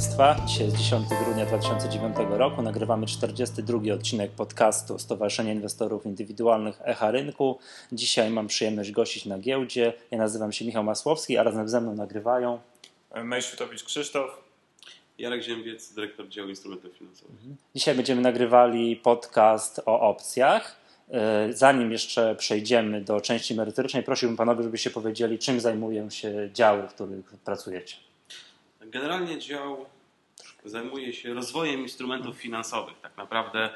Państwa. Dzisiaj jest 10 grudnia 2009 roku. Nagrywamy 42 odcinek podcastu Stowarzyszenia Inwestorów Indywidualnych Echa Rynku. Dzisiaj mam przyjemność gościć na giełdzie. Ja nazywam się Michał Masłowski, a razem ze mną nagrywają Mej Świtowicz Krzysztof. Jarek Ziembiec, dyrektor działu instrumentów finansowych. Dzisiaj będziemy nagrywali podcast o opcjach. E, zanim jeszcze przejdziemy do części merytorycznej, prosiłbym panowie, żebyście powiedzieli, czym zajmują się działy, w których pracujecie. Generalnie dział zajmuje się rozwojem instrumentów finansowych. Tak naprawdę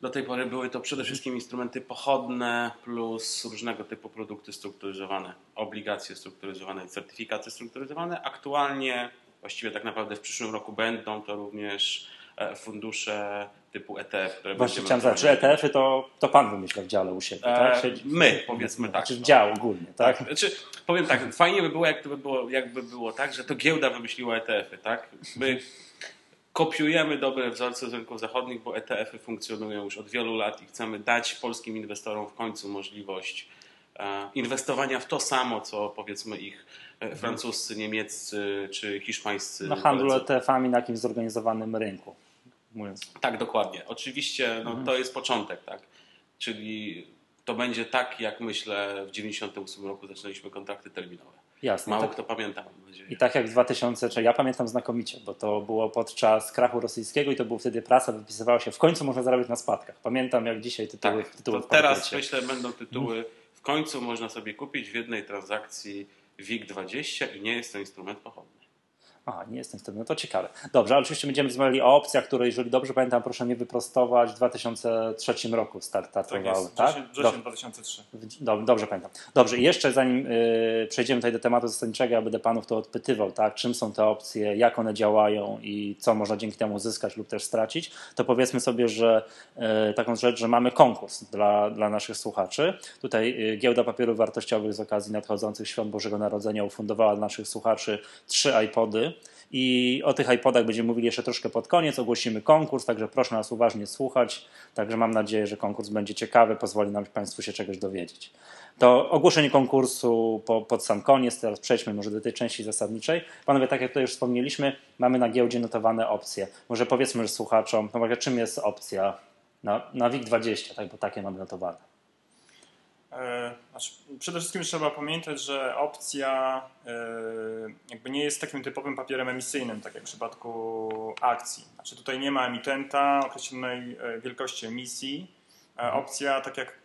do tej pory były to przede wszystkim instrumenty pochodne plus różnego typu produkty strukturyzowane, obligacje strukturyzowane, certyfikaty strukturyzowane. Aktualnie, właściwie tak naprawdę w przyszłym roku będą to również e, fundusze typu ETF, które Właśnie chciałem zapytać, czy ETF-y to, to pan wymyśla w dziale u siebie, tak? E, my, powiedzmy tak. Czy dział ogólnie, tak? tak? Znaczy, powiem tak, fajnie by było, jakby było, jakby było tak, że to giełda wymyśliła ETF-y, tak? My kopiujemy dobre wzorce z rynków zachodnich, bo ETF-y funkcjonują już od wielu lat i chcemy dać polskim inwestorom w końcu możliwość e, inwestowania w to samo, co powiedzmy ich e, francuscy, niemieccy czy hiszpańscy. Na handlu ETF-ami na jakimś zorganizowanym rynku. Mówiąc. Tak, dokładnie. Oczywiście no, to jest początek, tak? Czyli to będzie tak, jak myślę, w 98 roku zaczynaliśmy kontrakty terminowe. Jasne. Mało tak, kto pamięta. I tak jak w 2000, czy ja pamiętam znakomicie, bo to było podczas krachu rosyjskiego i to był wtedy prasa, wypisywała się w końcu można zarabiać na spadkach. Pamiętam jak dzisiaj tytuły, tak, tytuły teraz myślę będą tytuły w końcu można sobie kupić w jednej transakcji WIG20 i nie jest to instrument pochodny. A, nie jestem wtedy, no to ciekawe. Dobrze, ale oczywiście będziemy rozmawiali o opcjach, które, jeżeli dobrze pamiętam, proszę mnie wyprostować, w 2003 roku startowały, Tak jest, tak? wrzesień, wrzesień 2003. Dob- Dobrze pamiętam. Dobrze, i jeszcze zanim y, przejdziemy tutaj do tematu zasadniczego, ja będę panów to odpytywał, tak? czym są te opcje, jak one działają i co można dzięki temu zyskać lub też stracić, to powiedzmy sobie, że y, taką rzecz, że mamy konkurs dla, dla naszych słuchaczy. Tutaj y, Giełda Papierów Wartościowych z okazji nadchodzących Świąt Bożego Narodzenia ufundowała dla naszych słuchaczy trzy iPody. I o tych iPodach będziemy mówili jeszcze troszkę pod koniec. Ogłosimy konkurs, także proszę nas uważnie słuchać. Także mam nadzieję, że konkurs będzie ciekawy, pozwoli nam Państwu się czegoś dowiedzieć. To ogłoszenie konkursu po, pod sam koniec. Teraz przejdźmy może do tej części zasadniczej. Panowie, tak jak tutaj już wspomnieliśmy, mamy na giełdzie notowane opcje. Może powiedzmy słuchaczom, no czym jest opcja na, na WIG20, tak, bo takie mamy notowane. E, Znaczy, przede wszystkim trzeba pamiętać, że opcja e, jakby nie jest takim typowym papierem emisyjnym, tak jak w przypadku akcji. Znaczy tutaj nie ma emitenta określonej e, wielkości emisji. E, Opcja, tak jak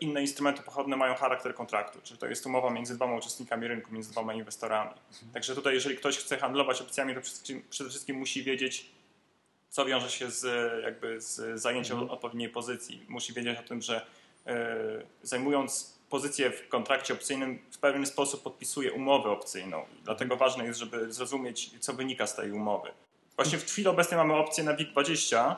inne instrumenty pochodne, mają charakter kontraktu, czyli to jest umowa między dwoma uczestnikami rynku, między dwoma inwestorami. Także tutaj, jeżeli ktoś chce handlować opcjami, to przede wszystkim, musi wiedzieć, co wiąże się z, jakby z zajęciem odpowiedniej pozycji. Musi wiedzieć o tym, że zajmując pozycję w kontrakcie opcyjnym w pewien sposób podpisuje umowę opcyjną. Dlatego ważne jest, żeby zrozumieć, co wynika z tej umowy. Właśnie w chwili obecnej mamy opcję na WIG20.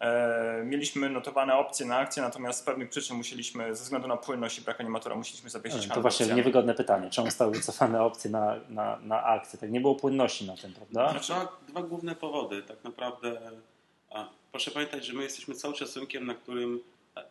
E, mieliśmy notowane opcje na akcje, natomiast z pewnych przyczyn musieliśmy, ze względu na płynność i brak animatora, musieliśmy zawiesić To handel właśnie opcjami. niewygodne pytanie. Czemu zostały wycofane opcje na, na, na akcje? Tak nie było płynności na tym, prawda? Znaczy, dwa, dwa główne powody. Tak naprawdę, a, proszę pamiętać, że my jesteśmy cały czas rynkiem, na którym e,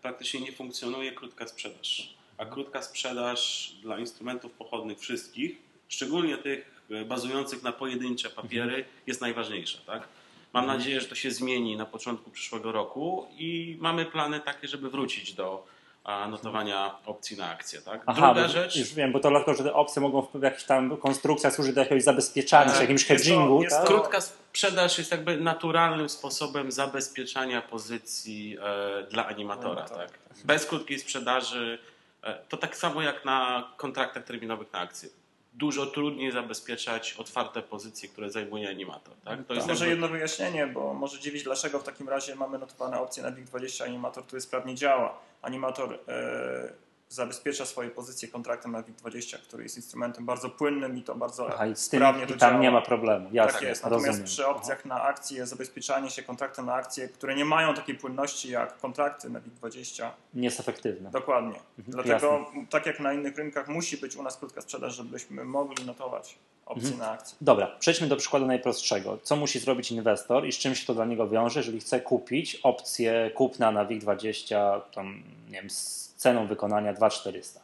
praktycznie nie funkcjonuje krótka sprzedaż. A krótka sprzedaż dla instrumentów pochodnych wszystkich, szczególnie tych e, bazujących na pojedyncze papiery, jest najważniejsza. Tak? Mam nadzieję, że to się zmieni na początku przyszłego roku i mamy plany takie, żeby wrócić do notowania opcji na akcje. Tak? Aha, Druga rzecz. już wiem, bo to dlatego, że te opcje mogą w jakichś tam konstrukcjach służyć do jakiegoś zabezpieczania, Tak, czy jakimś jest to- hedgingu, jest tak? Krótka sprzedaż jest jakby naturalnym sposobem zabezpieczania pozycji e, dla animatora. Animatora, Tak? Bez krótkiej sprzedaży e, to tak samo jak na kontraktach terminowych na akcje. Dużo trudniej zabezpieczać otwarte pozycje, które zajmuje animator. Tak? To jest Może jakby, jedno wyjaśnienie, bo może dziwić, dlaczego w takim razie mamy notowane opcje na WIG20, animator, który sprawnie działa. Animator e, zabezpiecza swoje pozycje kontraktem na WIG20, który jest instrumentem bardzo płynnym i to bardzo Aha, i z tym sprawnie i tam nie ma problemu. Jasne, Tak jest. Natomiast rozumiem. przy opcjach na akcje, zabezpieczanie się kontraktem na akcje, które nie mają takiej płynności jak kontrakty na WIG20, Nie jest efektywne. dokładnie. Mhm, Dlatego, tak jak na innych rynkach, musi być u nas krótka sprzedaż, żebyśmy mogli notować opcje Mhm. na akcje. Dobra, przejdźmy do przykładu najprostszego. Co musi zrobić inwestor i z czym się to dla niego wiąże, jeżeli chce kupić opcję kupna na WIG20 tam, nie wiem, z ceną wykonania 2400?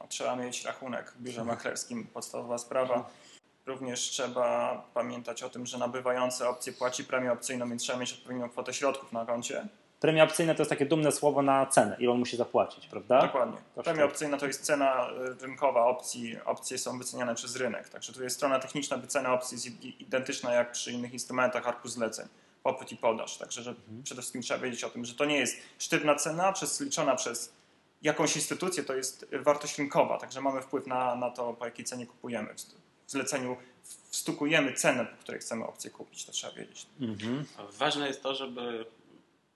No, trzeba mieć rachunek w biurze maklerskim, podstawowa sprawa. również trzeba pamiętać o tym, że nabywający opcję płaci premię opcyjną, więc trzeba mieć odpowiednią kwotę środków na koncie. Premia opcyjna to jest takie dumne słowo na cenę, ile on musi zapłacić, prawda? Dokładnie. Premia opcyjna to jest cena y, rynkowa opcji. Opcje są wyceniane przez rynek. Także tu jest strona techniczna, wycena opcji jest identyczna jak przy innych instrumentach arku zleceń, popyt i podaż. Także że mhm. przede wszystkim trzeba wiedzieć o tym, że to nie jest sztywna cena przez, liczona przez jakąś instytucję, to jest wartość rynkowa. Także mamy wpływ na, na to, po jakiej cenie kupujemy. W zleceniu wstukujemy cenę, po której chcemy opcję kupić, to trzeba wiedzieć. Mhm. Ważne jest to, żeby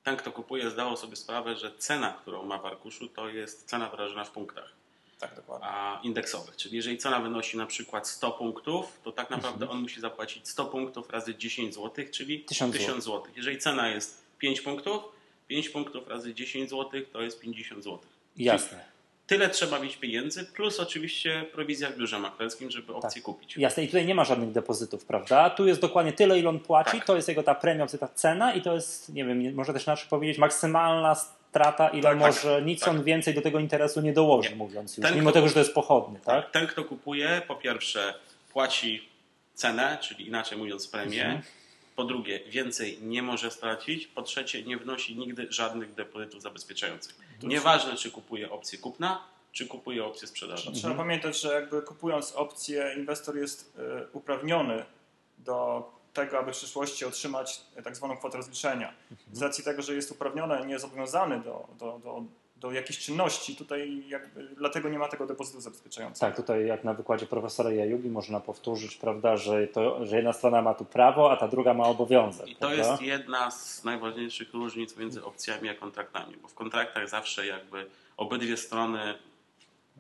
ten, kto kupuje, zdawał sobie sprawę, że cena, którą ma w arkuszu, to jest cena wyrażona w punktach. Tak, dokładnie. A indeksowych. Czyli jeżeli cena wynosi na przykład 100 punktów, to tak naprawdę mhm. on musi zapłacić 100 punktów razy 10 zł, czyli 1000 zł. Jeżeli cena jest 5 punktów, 5 punktów razy 10 zł to jest 50 zł. Jasne. Czyli tyle trzeba mieć pieniędzy, plus oczywiście prowizja w biurze maklerskim, żeby opcję tak. kupić. Jasne, i tutaj nie ma żadnych depozytów, prawda? Tu jest dokładnie tyle, ile on płaci, tak. to jest jego ta premia, ta cena i to jest, nie wiem, może też inaczej powiedzieć, maksymalna strata, ile tak, może tak, nic tak. on więcej do tego interesu nie dołoży, nie. mówiąc już, ten, mimo kto, tego, że to jest pochodny, tak? Ten, kto kupuje, po pierwsze płaci cenę, czyli inaczej mówiąc premię, mhm. Po drugie, więcej nie może stracić. Po trzecie, nie wnosi nigdy żadnych depozytów zabezpieczających. Nieważne, czy kupuje opcję kupna, czy kupuje opcję sprzedaży. Trzeba mhm. pamiętać, że jakby kupując opcję, inwestor jest e, uprawniony do tego, aby w przyszłości otrzymać tak zwaną kwotę rozliczenia. Z racji tego, że jest uprawniony, nie zobowiązany do, do, do do jakiejś czynności. Tutaj jakby, dlatego nie ma tego depozytu zabezpieczającego. Tak, tutaj jak na wykładzie profesora Jajugi można powtórzyć, prawda, że, to, że jedna strona ma tu prawo, a ta druga ma obowiązek. I to prawda? jest jedna z najważniejszych różnic między opcjami a kontraktami, bo w kontraktach zawsze jakby obydwie strony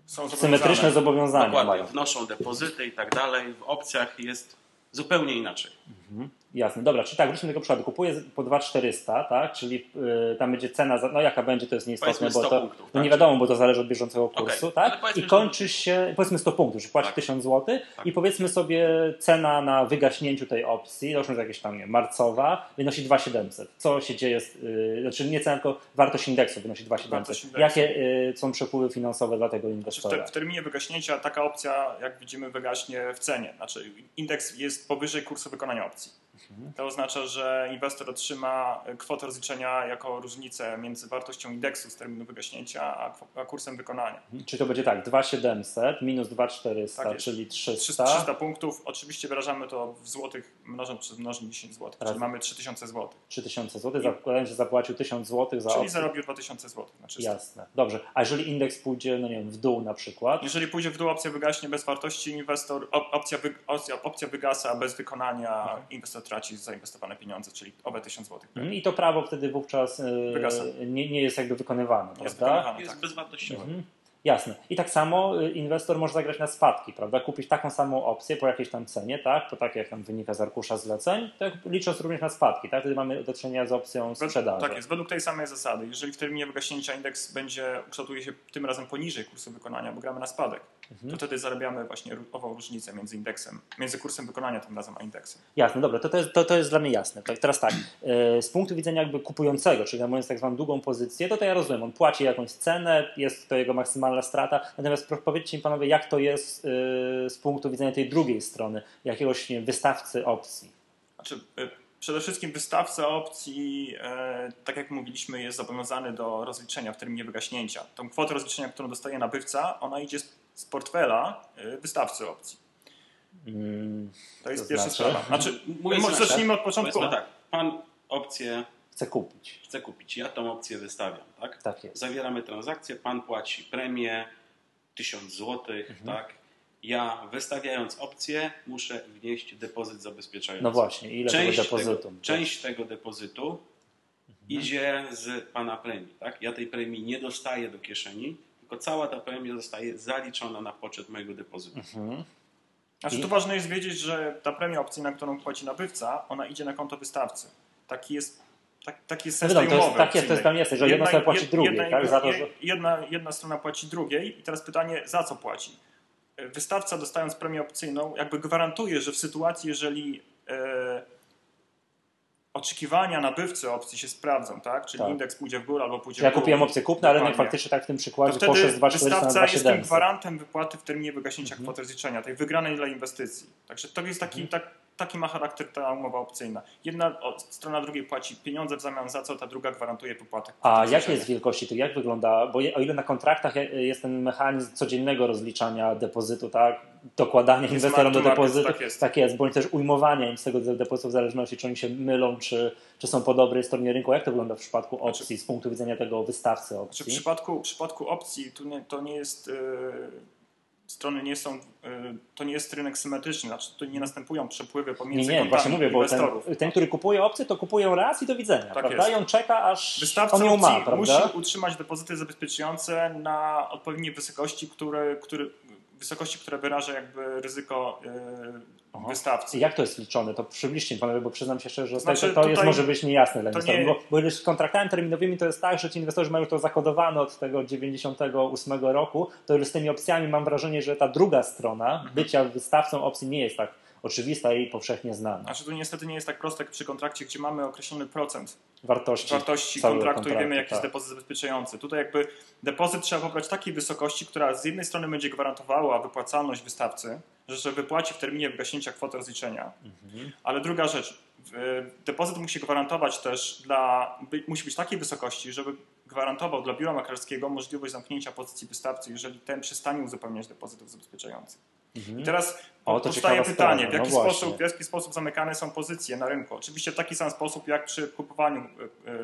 są symetryczne zobowiązania. Dokładnie, mają. wnoszą depozyty i tak dalej. W opcjach jest zupełnie inaczej. Mhm. Jasne, dobra, czy tak, wróćmy do tego przykładu. Kupuję po 2400, tak, czyli y, tam będzie cena, za, no jaka będzie, to jest nieistotne, bo to punktów, no nie wiadomo, bo to zależy od bieżącego kursu, okay. tak, i kończy się, powiedzmy 100 punktów, że płaci tak. 1000 zł tak. i powiedzmy sobie cena na wygaśnięciu tej opcji, załóżmy jakieś tam, nie marcowa, wynosi 2700. Co się dzieje, z, y, znaczy nie cena, tylko wartość indeksu wynosi 2700. Jakie y, są przepływy finansowe dla tego inwestora? Znaczy w, w terminie wygaśnięcia taka opcja, jak widzimy, wygaśnie w cenie, znaczy indeks jest powyżej kursu wykonania opcji. To oznacza, że inwestor otrzyma kwotę rozliczenia jako różnicę między wartością indeksu z terminu wygaśnięcia, a, kursem wykonania. Mhm. Czyli to będzie tak, 2700 minus 2400, tak czyli 300. 300 punktów. Oczywiście wyrażamy to w złotych mnożąc przez mnożnik 10 zł, czyli mamy 3000 zł. 3000 zł, zakładając, że zapłacił 1000 zł za Czyli opcję. zarobił 2000 zł. Znaczy Jasne, dobrze. A jeżeli indeks pójdzie, no nie wiem, w dół na przykład? Jeżeli pójdzie w dół, opcja wygaśnie bez wartości, inwestor, opcja, wy, opcja, opcja wygasa bez wykonania, mhm. inwestor traci zainwestowane pieniądze, czyli owe 1000 zł. Mhm. I to prawo wtedy wówczas yy, nie, nie, jest jakby wykonywane, jest prawda? Wykonywane, jest tak. bezwartościowe. Mhm. Jasne. I tak samo y, inwestor może zagrać na spadki, prawda? Kupić taką samą opcję po jakiejś tam cenie, tak? To tak jak tam wynika z arkusza zleceń, tak licząc również na spadki, tak? Wtedy mamy do czynienia z opcją sprzedaży. Tak jest, według tej samej zasady. Jeżeli w terminie wygaśnięcia indeks będzie, kształtuje się tym razem poniżej kursu wykonania, bo gramy na spadek, mhm. to wtedy zarabiamy właśnie ową różnicę między indeksem, między kursem wykonania tym razem a indeksem. Jasne, dobra, to, to, jest, to, to jest dla mnie jasne. Tak, teraz tak, e, z punktu widzenia jakby kupującego, czyli mówiąc tak zwaną długą pozycję, to to ja rozumiem, on płaci jakąś cenę, jest to jego maksymalna strata, natomiast powiedzcie mi panowie, jak to jest e, z punktu widzenia tej drugiej strony, jakiegoś nie, wystawcy opcji? Znaczy, e, Przede wszystkim wystawca opcji, tak jak mówiliśmy, jest zobowiązany do rozliczenia w terminie wygaśnięcia. Tą kwotę rozliczenia, którą dostaje nabywca, ona idzie z portfela y, wystawcy opcji. Hmm, to jest to pierwsza znaczy? sprawa. Znaczy, może zacznijmy od początku. tak, pan opcję chce kupić. Chce kupić. Ja tą opcję wystawiam, tak? Tak jest. Zawieramy transakcję, pan płaci premię 1000 zł, mhm. tak? Ja wystawiając opcję muszę wnieść depozyt zabezpieczający. No właśnie, ile część tego depozytu? Tego, część tego depozytu mhm. idzie z pana premii, tak? Ja tej premii nie dostaję do kieszeni, tylko cała ta premia zostaje zaliczona na poczet mojego depozytu. Mhm. Znaczy, tu ważne jest wiedzieć, że ta premia opcyjna, którą płaci nabywca, ona idzie na konto wystawcy. Taki jest, tak, taki jest sens no, tej to jest, takie, to jest tam jasne, że jedna, jedna strona płaci drugiej. Jedna, tak? Za to, że... jedna, jedna strona płaci drugiej i teraz pytanie, za co płaci? Wystawca dostając premię opcyjną jakby gwarantuje, że w sytuacji, jeżeli e, oczekiwania nabywcy opcji się sprawdzą, tak? Czyli Tak. indeks pójdzie w górę albo pójdzie Ja w dół. kupiłem opcję kupna, a rynek faktycznie tak w tym To przykładzie wtedy poszedł 2,400 na wystawca jest tym 2,700. gwarantem wypłaty w terminie wygaśnięcia Mhm. kwoty zliczenia, tej wygranej dla inwestycji. Także to jest taki, tak, taki ma charakter ta umowa opcyjna. Jedna strona drugiej płaci pieniądze w zamian za co, ta druga gwarantuje wypłatę. A kwoty jakie jest wielkości tych? Jak wygląda? Bo o ile na kontraktach je- jest ten mechanizm codziennego rozliczania depozytu, tak? Dokładanie Jest inwestorom do to depozytu, tak jest. tak jest, bądź też ujmowanie im z tego depozytu w zależności, czy oni się mylą, czy, czy są po dobrej stronie rynku. Jak to wygląda w przypadku opcji z punktu widzenia tego wystawcy Znaczy, w opcji? przypadku, w przypadku opcji tu nie, to nie jest. e, strony nie są. e, to nie jest rynek symetryczny, znaczy tu nie następują przepływy Nie, pomiędzy nie, kontami właśnie mówię, bo ten, inwestorów. ten, który kupuje opcję, to kupuje raz i do widzenia, Tak prawda? jest. I on czeka, aż Wystawca on ją ma, prawda? musi utrzymać depozyty zabezpieczające na odpowiedniej wysokości, które, które, wysokości, które wyraża jakby ryzyko e, Aha. wystawcy. I jak to jest liczone? To przybliżcie panowie, bo przyznam się szczerze, że Znaczy, to, to jest może być niejasne dla to inwestorów. nie- Bo, bo już z kontraktami terminowymi to jest tak, że ci inwestorzy mają to zakodowane od tego 98 roku, to już z tymi opcjami mam wrażenie, że ta druga strona bycia wystawcą opcji nie jest tak oczywista i powszechnie znana. Znaczy to niestety nie jest tak proste jak przy kontrakcie, gdzie mamy określony procent Wartości, wartości całego kontraktu i wiemy kontraktu, jaki jest tak. depozyt zabezpieczający. Tutaj jakby depozyt trzeba pobrać takiej wysokości, która z jednej strony będzie gwarantowała wypłacalność wystawcy, że, wypłaci w terminie wygaśnięcia kwoty rozliczenia, Mhm. ale druga rzecz, depozyt musi gwarantować też dla, musi być takiej wysokości, żeby gwarantował dla biura maklerskiego możliwość zamknięcia pozycji wystawcy, jeżeli ten przestanie uzupełniać depozytów zabezpieczających. Mhm. I teraz O, powstaje pytanie, sprawa, w jaki, no właśnie. sposób, w jaki sposób zamykane są pozycje na rynku? Oczywiście w taki sam sposób jak przy kupowaniu, e, e,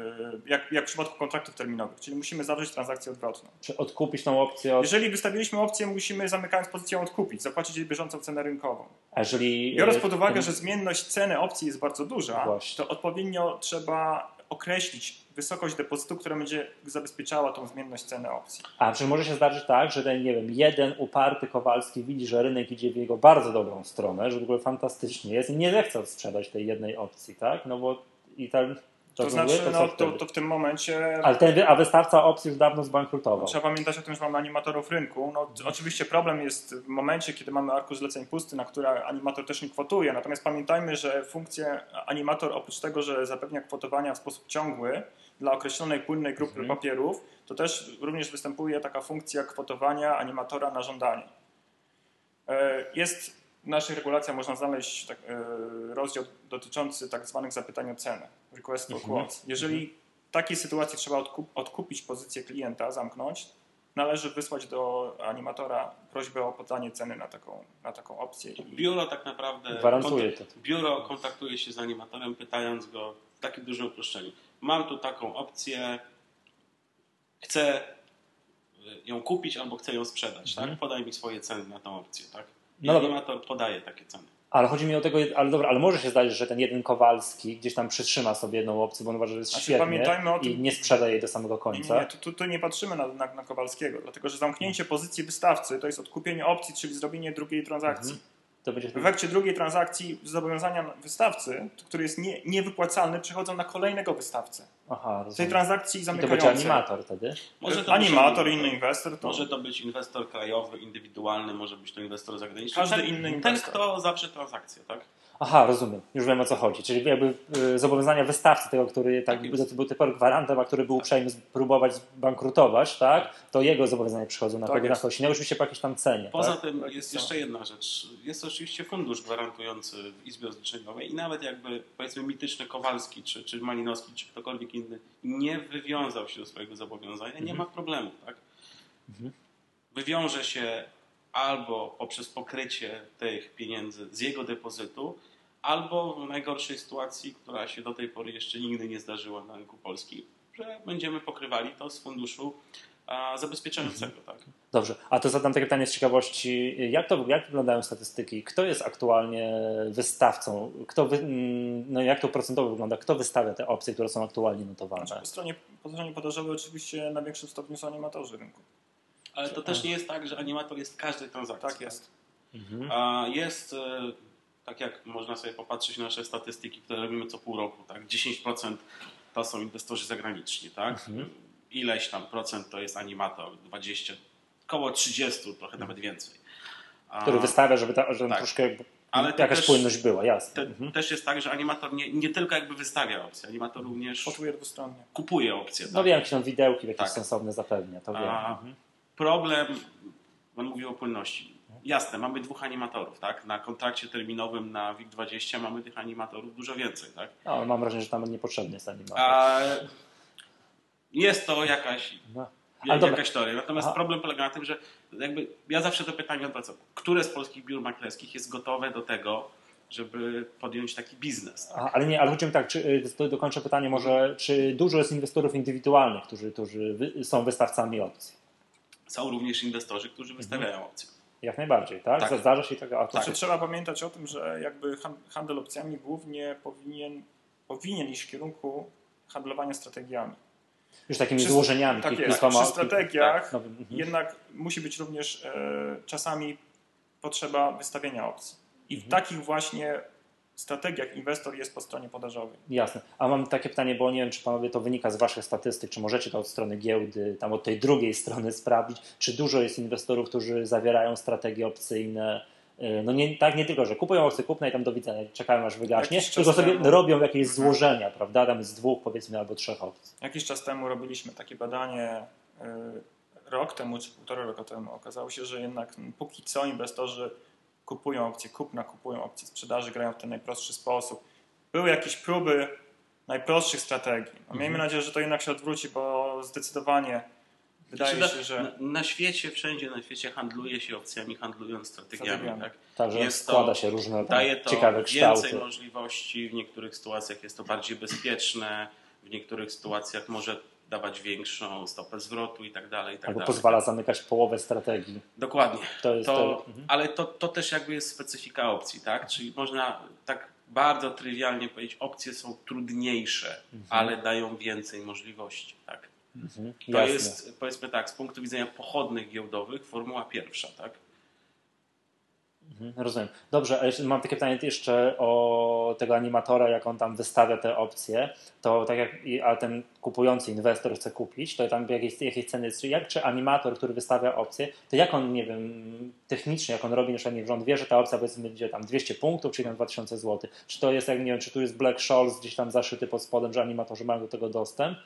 jak, jak w przypadku kontraktów terminowych, czyli musimy zawrzeć transakcję odwrotną. Czy odkupić tą opcję od... Jeżeli wystawiliśmy opcję, musimy zamykając pozycję odkupić, zapłacić jej bieżącą cenę rynkową. A jeżeli... Biorąc pod uwagę, ten- że zmienność ceny opcji jest bardzo duża, Właśnie. to odpowiednio trzeba określić wysokość depozytu, która będzie zabezpieczała tą zmienność ceny opcji. A czy może się zdarzyć tak, że ten, nie wiem, jeden uparty Kowalski widzi, że rynek idzie w jego bardzo dobrą stronę, że w ogóle fantastycznie jest i nie zechce sprzedać tej jednej opcji, tak? No bo i ten... To znaczy, to no, to, to w tym momencie Ale ten, a wystawca opcji już dawno zbankrutował. Trzeba pamiętać o tym, że mamy animatorów rynku. No, oczywiście problem jest w momencie, kiedy mamy arkusz zleceń pusty, na które animator też nie kwotuje. Natomiast pamiętajmy, że funkcję animator oprócz tego, że zapewnia kwotowania w sposób ciągły dla określonej płynnej grupy Mhm. papierów, to też również występuje taka funkcja kwotowania animatora na żądanie. E, Jest w naszych regulacjach można znaleźć tak, e, rozdział dotyczący tak zwanych zapytań o cenę, request for Mhm. quotes. Jeżeli w takiej sytuacji trzeba odkup, odkupić pozycję klienta, zamknąć, należy wysłać do animatora prośbę o podanie ceny na taką, na taką opcję. Biuro tak naprawdę. Gwarantuje to. Biuro kontaktuje się z animatorem, pytając go w takim dużym uproszczeniu. Mam tu taką opcję, chcę y, ją kupić albo chcę ją sprzedać, Mhm. tak? Podaj mi swoje ceny na tą opcję, tak? No dobra. animator podaje takie ceny. Ale chodzi mi o tego, ale dobra, ale może się zdarzyć, że ten jeden Kowalski gdzieś tam przytrzyma sobie jedną opcję, bo on uważa, że jest Znaczy, o i nie sprzeda jej do samego końca. nie, nie, tu, tu nie patrzymy na, na, na Kowalskiego, dlatego że zamknięcie pozycji wystawcy to jest odkupienie opcji, czyli zrobienie drugiej transakcji. Mhm. To będzie W efekcie drugiej transakcji zobowiązania wystawcy, który jest nie, niewypłacalny, przechodzą na kolejnego wystawcę. Aha, W tej rozumiem. transakcji I to będzie zamykającej. animator wtedy? Może to Animator, być inny inwestor, to Może to być inwestor krajowy, indywidualny, może być to inwestor zagraniczny. Każdy ten, inny Ten, inwestor. kto zawrze transakcję, tak? Aha, rozumiem. Już wiem o co chodzi. Czyli jakby y, zobowiązania wystawcy, tego, który tak, Tak był typowo gwarantem, a który był uprzejmy próbować bankrutować, tak? To jego zobowiązania przychodzą na Tak pewno na. No oczywiście po jakiejś tam cenie. Poza tak? tym Tak jest jest jeszcze jedna rzecz. Jest oczywiście fundusz gwarantujący w Izbie Rozliczeniowej i nawet jakby powiedzmy mityczny Kowalski, czy, czy Malinowski, czy ktokolwiek inny nie wywiązał się do swojego zobowiązania, nie ma problemu, tak? Mhm. Wywiąże się albo poprzez pokrycie tych pieniędzy z jego depozytu, albo w najgorszej sytuacji, która się do tej pory jeszcze nigdy nie zdarzyła na rynku polskim, że będziemy pokrywali to z funduszu zabezpieczającego, tak? Dobrze, a to zadam takie pytanie z ciekawości. Jak, to, jak wyglądają statystyki? Kto jest aktualnie wystawcą? Kto wy, mm, no jak to procentowo wygląda? Kto wystawia te opcje, które są aktualnie notowane? Po stronie, po stronie podażowej oczywiście na większym stopniu są animatorzy rynku. Ale to też nie jest tak, że animator jest w każdej transakcji. Tak jest. Mhm. Jest, e, tak jak można sobie popatrzeć na nasze statystyki, które robimy co pół roku, tak? 10% to są inwestorzy zagraniczni, tak? Mhm. Ileś tam procent to jest animator, 20, około 30, trochę nawet więcej. A, Który wystawia, żeby ta, żeby tak. troszkę Ale Jakaś też- płynność była, jasne. Te, Mhm. Też jest tak, że animator nie, nie tylko jakby wystawia opcje, animator również kupuje opcje. No tak? wiem, jakieś tam widełki jakieś Tak. sensowne zapewnia, to wiem. A Mhm. problem, pan mówił o płynności. Jasne, mamy dwóch animatorów, tak? Na kontrakcie terminowym na WIG20 mamy tych animatorów dużo więcej, tak? No, mam wrażenie, że tam niepotrzebny jest animator. A jest to jakaś, No. dobra. jakaś teoria. Natomiast Aha. problem polega na tym, że jakby ja zawsze to pytanie odwracam. Które z polskich biur maklerskich jest gotowe do tego, żeby podjąć taki biznes? Tak? Aha, ale nie, ale chodzi mi tak, czy, y, do, dokończę pytanie może, czy dużo jest inwestorów indywidualnych, którzy, którzy wy, są wystawcami opcji? Są również inwestorzy, którzy wystawiają opcje. Jak najbardziej, tak? Tak. Zdarza się to Tak. Znaczy, trzeba pamiętać o tym, że jakby han- handel opcjami głównie powinien, powinien iść w kierunku handlowania strategiami. Już takimi Przy- złożeniami. Tak jest. Przy strategiach tak, mhm. jednak musi być również e, czasami potrzeba wystawienia opcji. I w Mhm. takich właśnie strategiach inwestor jest po stronie podażowej. Jasne. A mam takie pytanie, bo nie wiem, czy panowie to wynika z waszych statystyk, czy możecie to od strony giełdy, tam od tej drugiej strony sprawdzić, czy dużo jest inwestorów, którzy zawierają strategie opcyjne, y, no nie, tak nie tylko, że kupują opcje kupne i tam do widzenia, czekają aż wygaśnie, tylko sobie temu- robią jakieś Mhm. złożenia, prawda, tam z dwóch powiedzmy albo trzech opcji. Jakiś czas temu robiliśmy takie badanie, e, rok temu czy półtora roku temu. Okazało się, że jednak póki co inwestorzy kupują opcje kupna, kupują opcje sprzedaży, grają w ten najprostszy sposób. Były jakieś próby najprostszych strategii. No, miejmy Mhm. nadzieję, że to jednak się odwróci, bo zdecydowanie wydaje Znaczy, się, że na, na świecie, wszędzie na świecie handluje się opcjami, handlując strategiami. Strategiami. Tak? Także Jest to- składa się różne Daje to ciekawe kształty. więcej możliwości, w niektórych sytuacjach jest to bardziej bezpieczne, w niektórych sytuacjach może dawać większą stopę zwrotu i tak dalej. I tak Albo dalej. pozwala zamykać połowę strategii. Dokładnie. To jest To, to, mhm. ale to, to też jakby jest specyfika opcji, tak? Czyli można tak bardzo trywialnie powiedzieć, opcje są trudniejsze, ale dają więcej możliwości, tak? Mhm. To Jasne. jest, powiedzmy tak, z punktu widzenia pochodnych giełdowych, formuła pierwsza, tak? Mhm, Rozumiem. Dobrze, a mam takie pytanie jeszcze o tego animatora, jak on tam wystawia te opcje, to tak jak, a ten kupujący inwestor chce kupić, to tam jakieś, jakieś ceny jest, czy jak czy animator, który wystawia opcję, to jak on, nie wiem, technicznie, jak on robi, na przykład, wie, że ta opcja będzie tam 200 punktów, czyli tam 2000 zł, czy to jest, jak nie wiem, czy tu jest Black Scholes gdzieś tam zaszyty pod spodem, że animatorzy mają do tego dostęp?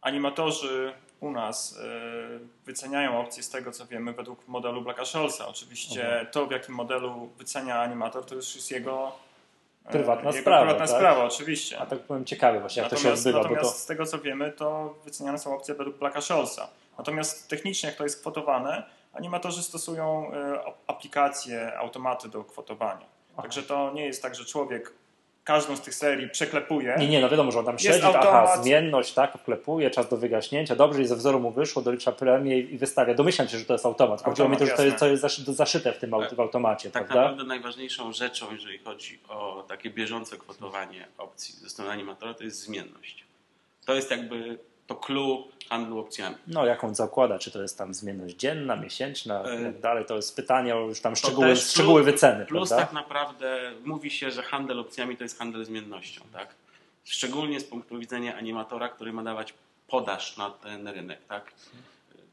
animatorzy u nas e, wyceniają opcje z tego, co wiemy, według modelu Blacka Scholza. Oczywiście Mhm. to, w jakim modelu wycenia animator, to już jest jego e, Prywatna jego sprawa, Prywatna tak? sprawa, oczywiście. A tak powiem ciekawie właśnie, jak to się Natomiast, odbywa, bo natomiast to... z tego, co wiemy, to wyceniane są opcje według Blacka Scholza. Natomiast technicznie, jak to jest kwotowane, animatorzy stosują ap- aplikacje, automaty do kwotowania. Aha. Także to nie jest tak, że człowiek każdą z tych serii przeklepuje. Nie, nie, no wiadomo, że on tam Jest siedzi, aha, automat. zmienność, tak, wklepuje, czas do wygaśnięcia, dobrze i ze wzoru mu wyszło, dolicza premię i i wystawia. Domyślam się, że to jest automat. Chodziło mi to, że to jest, to jest zaszy- zaszyte w tym w automacie, Tak prawda? naprawdę najważniejszą rzeczą, jeżeli chodzi o takie bieżące kwotowanie opcji ze strony animatora, to jest zmienność. To jest jakby to clue handlu opcjami. No, jak on zakłada, czy to jest tam zmienność dzienna, miesięczna i E, tak dalej, to jest pytanie o już tam szczegóły, szczegóły wyceny, Plus prawda? tak naprawdę mówi się, że handel opcjami to jest handel zmiennością, tak? Szczególnie z punktu widzenia animatora, który ma dawać podaż na ten rynek, tak?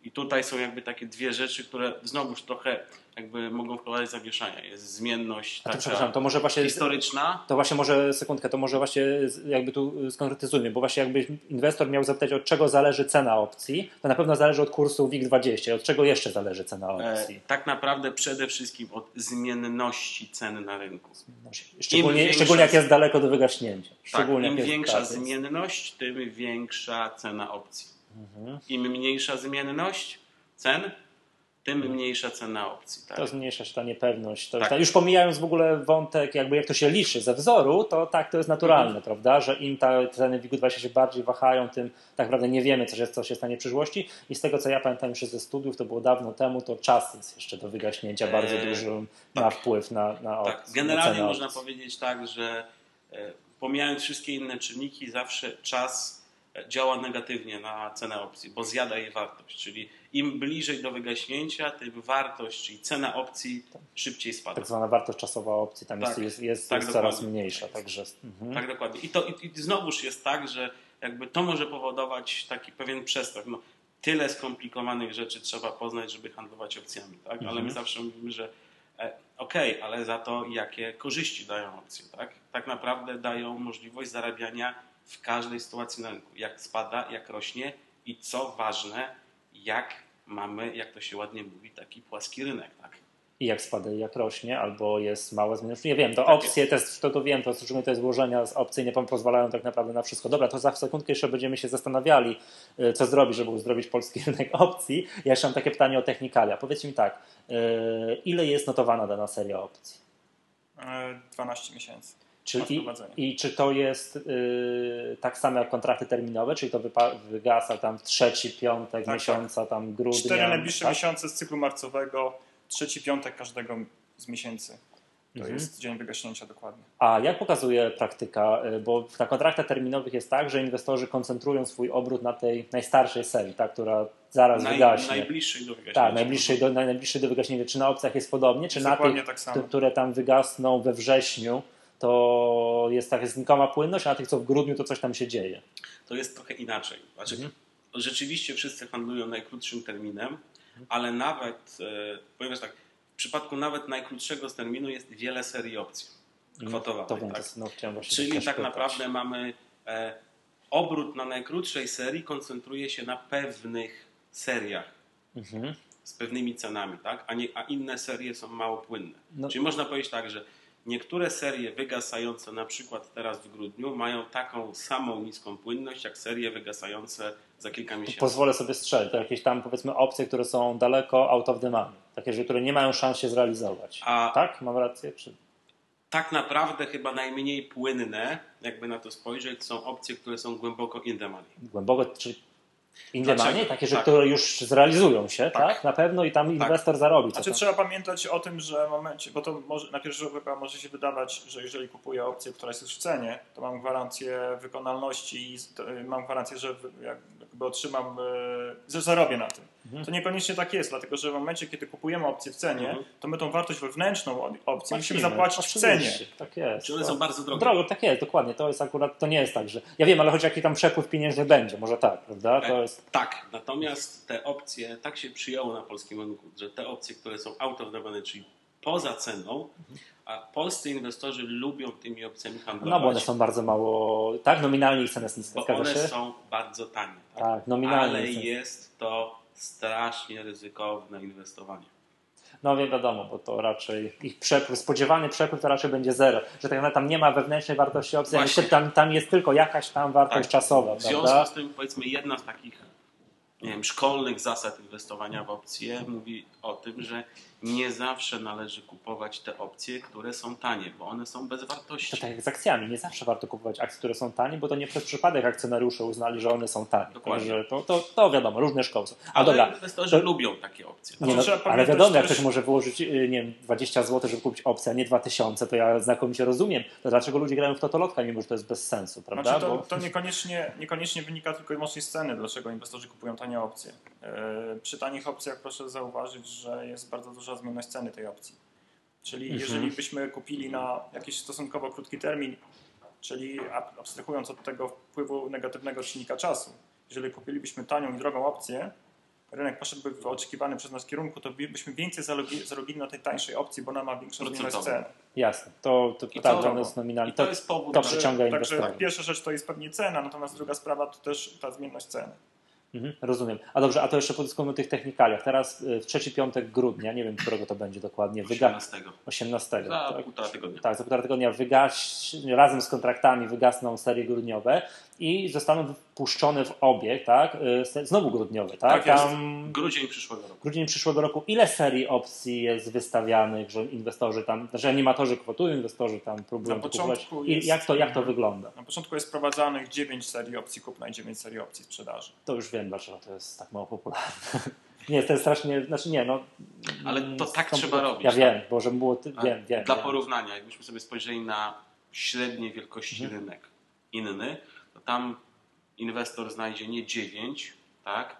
I tutaj są jakby takie dwie rzeczy, które znowuż trochę jakby mogą wprowadzać zamieszania. Jest zmienność A to taka przepraszam, to może właśnie historyczna, To właśnie może sekundkę, to może właśnie jakby tu skonkretyzujmy, bo właśnie jakby inwestor miał zapytać, od czego zależy cena opcji, to na pewno zależy od kursu WIG20. Od czego jeszcze zależy cena e, opcji? tak naprawdę przede wszystkim od zmienności ceny na rynku. Szczególnie, większa- szczególnie jak jest daleko do wygaśnięcia. Tak, im większa zmienność, tym większa cena opcji. Mhm. Im mniejsza zmienność cen, tym mniejsza cena opcji. Tak? To zmniejsza się ta niepewność. To, Tak. ta, już pomijając w ogóle wątek, jakby jak to się liczy ze wzoru, to tak, to jest naturalne, Mhm. prawda? Że im te ceny WIG-20 się bardziej wahają, tym tak naprawdę nie wiemy, co się, co się stanie w przyszłości. I z tego, co ja pamiętam jeszcze ze studiów, to było dawno temu, to czas jest jeszcze do wygaśnięcia bardzo Eee, duży, tak. ma wpływ na, na opcję. Tak, na generalnie cenę można powiedzieć tak, że e, pomijając wszystkie inne czynniki, zawsze czas działa negatywnie na cenę opcji, bo zjada jej wartość. Czyli im bliżej do wygaśnięcia, tym wartość, czyli cena opcji szybciej spada. Tak zwana wartość czasowa opcji tam Tak, jest, jest, tak, jest coraz mniejsza. Także, mhm. Tak, dokładnie. I to i, i znowuż jest tak, że jakby to może powodować taki pewien przestrach. No, tyle skomplikowanych rzeczy trzeba poznać, żeby handlować opcjami, tak? Ale my Mhm. zawsze mówimy, że e, Okej, ale za to jakie korzyści dają opcje, tak? Tak naprawdę dają możliwość zarabiania w każdej sytuacji na rynku. Jak spada, jak rośnie i co ważne, jak mamy, jak to się ładnie mówi, taki płaski rynek, tak? I jak spada, i jak rośnie, albo jest małe zmiany. Nie wiem, to Tak opcje też, to, to wiem, to służymy te złożenia z opcji nie pozwalają tak naprawdę na wszystko. Dobra, to za sekundkę jeszcze będziemy się zastanawiali, y, co zrobić, żeby uzdrowić polski rynek opcji. Ja jeszcze mam takie pytanie o technikalia. Powiedzcie mi tak, y, ile jest notowana dana seria opcji? E, 12 miesięcy. Czy, i. I czy to jest y, tak samo jak kontrakty terminowe, czyli to wygasa tam w trzeci piątek Tak, miesiąca, tam grudnia? Cztery najbliższe tak? miesiące z cyklu marcowego, trzeci piątek każdego z miesięcy. To Mhm. jest dzień wygaśnięcia dokładnie. A jak pokazuje praktyka, y, bo na kontraktach terminowych jest tak, że inwestorzy koncentrują swój obrót na tej najstarszej serii, ta, która zaraz Naj, wygaśnie. najbliższej do wygaśnięcia. tak, najbliższej do, najbliższej do wygaśnięcia. Czy na opcjach jest podobnie, czy Jest na tych, tak które tam wygasną we wrześniu, to jest taka znikoma płynność, a na tych, co w grudniu, to coś tam się dzieje. To jest trochę inaczej. Znaczy, Mhm. Rzeczywiście wszyscy handlują najkrótszym terminem, ale nawet, e, ponieważ tak, w przypadku nawet najkrótszego z terminu jest wiele serii opcji kwotowanych. To wiem, tak? no, Czyli tak pytać. naprawdę mamy e, obrót na najkrótszej serii koncentruje się na pewnych seriach Mhm. z pewnymi cenami, tak? a, nie, a inne serie są mało płynne. No. Czyli można powiedzieć tak, że niektóre serie wygasające na przykład teraz w grudniu mają taką samą niską płynność jak serie wygasające za kilka miesięcy. Pozwolę sobie strzelić. To jakieś tam powiedzmy opcje, które są daleko out of money. Takie, że które nie mają szans się zrealizować. A Tak? Mam rację? Czy... tak naprawdę chyba najmniej płynne, jakby na to spojrzeć, są opcje, które są głęboko in the money. Głęboko, czy in the Dlaczego? money? Takie, że Tak. które już zrealizują się, tak? Tak. Na pewno i tam inwestor zarobi. Znaczy tam. trzeba pamiętać o tym, że w momencie, bo to może, na pierwszy rzut oka może się wydawać, że jeżeli kupuję opcję, która jest już w cenie, to mam gwarancję wykonalności i y, mam gwarancję, że jakby otrzymam, y, że zarobię na tym. Mhm. To niekoniecznie tak jest, dlatego że w momencie, kiedy kupujemy opcję w cenie, Mhm. to my tą wartość wewnętrzną opcji musimy Płacimy. zapłacić w Oczywiście, cenie. Tak jest. Czy one są bardzo drogie? Drogo, tak jest, dokładnie. To jest akurat, to nie jest tak, że. Ja wiem, ale chodzi jaki tam przepływ pieniężny będzie, może tak, prawda? To E, jest. Tak, natomiast te opcje, tak się przyjęło na polskim rynku, że te opcje, które są out of the money, czyli poza ceną, a polscy inwestorzy lubią tymi opcjami handlować, No bo one są bardzo mało. Tak, nominalnie ich cena jest niska, bo one się? są bardzo tanie. Tak? Tak, nominalnie. Ale jest to strasznie ryzykowne inwestowanie. No wiem, wiadomo, bo to raczej ich przepływ, spodziewany przepływ to raczej będzie zero. Że tak naprawdę tam nie ma wewnętrznej wartości opcji, tam, tam jest tylko jakaś tam wartość Tak. czasowa, W związku prawda? z tym, powiedzmy, jedna z takich nie wiem, szkolnych zasad inwestowania w opcje mówi o tym, że nie zawsze należy kupować te opcje, które są tanie, bo one są bez wartości. To tak jak z akcjami, nie zawsze warto kupować akcje, które są tanie, bo to nie przez przypadek akcjonariusze uznali, że one są tanie. Dokładnie. Także to, to, to wiadomo, różne szkoły są. A Ale dobra, inwestorzy to- lubią takie opcje. Nie, no, trzeba ale wiadomo, jak ktoś może wyłożyć y, nie wiem, 20 zł, żeby kupić opcję, a nie 2000, to ja znakomicie rozumiem. To dlaczego ludzie grają w totolotka, mimo że to jest bez sensu, prawda? Znaczy to, Bo- to niekoniecznie, niekoniecznie wynika tylko i wyłącznie z ceny, dlaczego inwestorzy kupują tanie opcje. Yy, Przy tanich opcjach proszę zauważyć, że jest bardzo duża zmienność ceny tej opcji. Czyli Mhm. jeżeli byśmy kupili na jakiś stosunkowo krótki termin, czyli ab- abstrahując od tego wpływu negatywnego czynnika czasu, jeżeli kupilibyśmy tanią i drogą opcję, rynek poszedłby w oczekiwanym przez nas kierunku, to by- byśmy więcej zarobi- zarobili na tej tańszej opcji, bo ona ma większą zmienność ceny. Jasne, to, to, I tak, to- to To, jest powód, to że przyciąga Także inwestorów. pierwsza rzecz to jest pewnie cena, natomiast druga sprawa to też ta zmienność ceny. Mhm, rozumiem. A dobrze, a to jeszcze podyskujemy o tych technikaliach. Teraz y, w trzeci piątek grudnia, nie wiem, którego to będzie dokładnie, wyga 18. 18. Za tak? półtora tygodnia. Tak, za półtora tygodnia wygaś, razem z kontraktami wygasną serie grudniowe i zostaną wpuszczone w obieg, tak? y, Znowu grudniowe, tak? Tak jest. Tam Grudzień przyszłego roku. grudzień przyszłego roku. Ile serii opcji jest wystawianych, że inwestorzy tam, znaczy animatorzy kwotują, inwestorzy tam próbują Na kupować? początku I jest- jak to, jak to wygląda? Na początku jest wprowadzanych 9 serii opcji kupna i 9 serii opcji sprzedaży. To już wiem, dlaczego to jest tak mało popularne. Nie, to jest strasznie, znaczy nie, no. Ale to tak skąd- trzeba robić, Ja tak? wiem, bo żeby było, ty, wiem, wiem. Dla wiem. porównania, jakbyśmy sobie spojrzeli na średniej wielkości Mhm. rynek inny, to tam inwestor znajdzie nie 9, tak,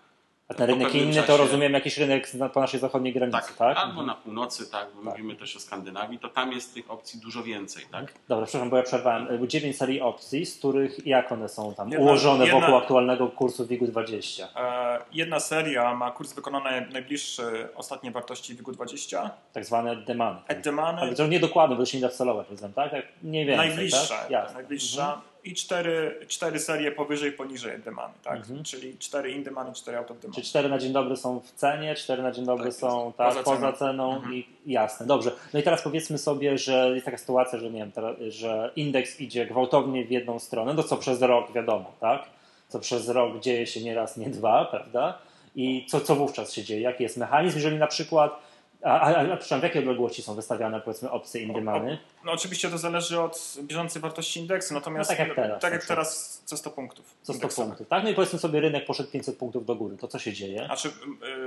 A ten rynek inny to czasie- rozumiem jakiś rynek po naszej zachodniej granicy, tak? Tak, albo na północy, tak, bo mówimy też o Skandynawii, to tam jest tych opcji dużo więcej, tak? Dobra, przepraszam, bo ja przerwałem. Było 9 serii opcji, z których jak one są tam Jedna- ułożone jedna- wokół aktualnego kursu WIG-20? E, Jedna seria ma kurs wykonany najbliższy ostatniej wartości WIG-20. Tak zwane demany. Ale Edemany to nie dokładnie, bo to się nie da wcelować, rozumiem, tak? Mniej więcej, najbliższa, tak? Najbliższa i cztery, cztery serie powyżej, poniżej Edemany, tak? Mhm. Czyli cztery indemany, cztery out of demany. Czyli cztery na dzień dobry są w cenie, cztery na dzień dobry Tak są tak, Poza poza, ceną. ceną Mhm. i jasne, dobrze. No i teraz powiedzmy sobie, że jest taka sytuacja, że nie wiem, że indeks idzie gwałtownie w jedną stronę, no co przez rok wiadomo, tak? Co przez rok dzieje się nie raz, nie dwa, prawda? I co, co wówczas się dzieje? Jaki jest mechanizm, jeżeli na przykład a, a, a przepraszam, w jakiej odległości są wystawiane powiedzmy opcje indymany? No oczywiście to zależy od bieżącej wartości indeksu, natomiast No tak jak teraz, tak jak teraz co 100 punktów. Co 100 indeksowych. punktów, tak? No i powiedzmy sobie rynek poszedł 500 punktów do góry, to co się dzieje? Znaczy,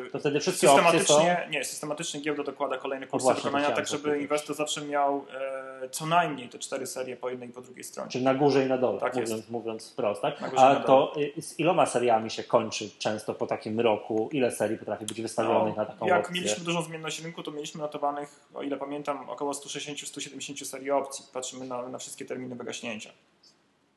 y, To wtedy wszystkie opcje są... systematycznie, nie, systematycznie giełda dokłada kolejny kurs wykonania, tak żeby inwestor zawsze miał e, co najmniej te cztery serie po jednej i po drugiej stronie. Czyli na górze i na dole, Tak mówiąc, jest. mówiąc wprost. Tak? A to y, z iloma seriami się kończy często po takim roku? Ile serii potrafi być wystawionych na taką No, jak opcję? mieliśmy dużą zmienność rynku, to mieliśmy notowanych, o ile pamiętam, około 160-170 serii opcji. Patrzymy na, na wszystkie terminy wygaśnięcia.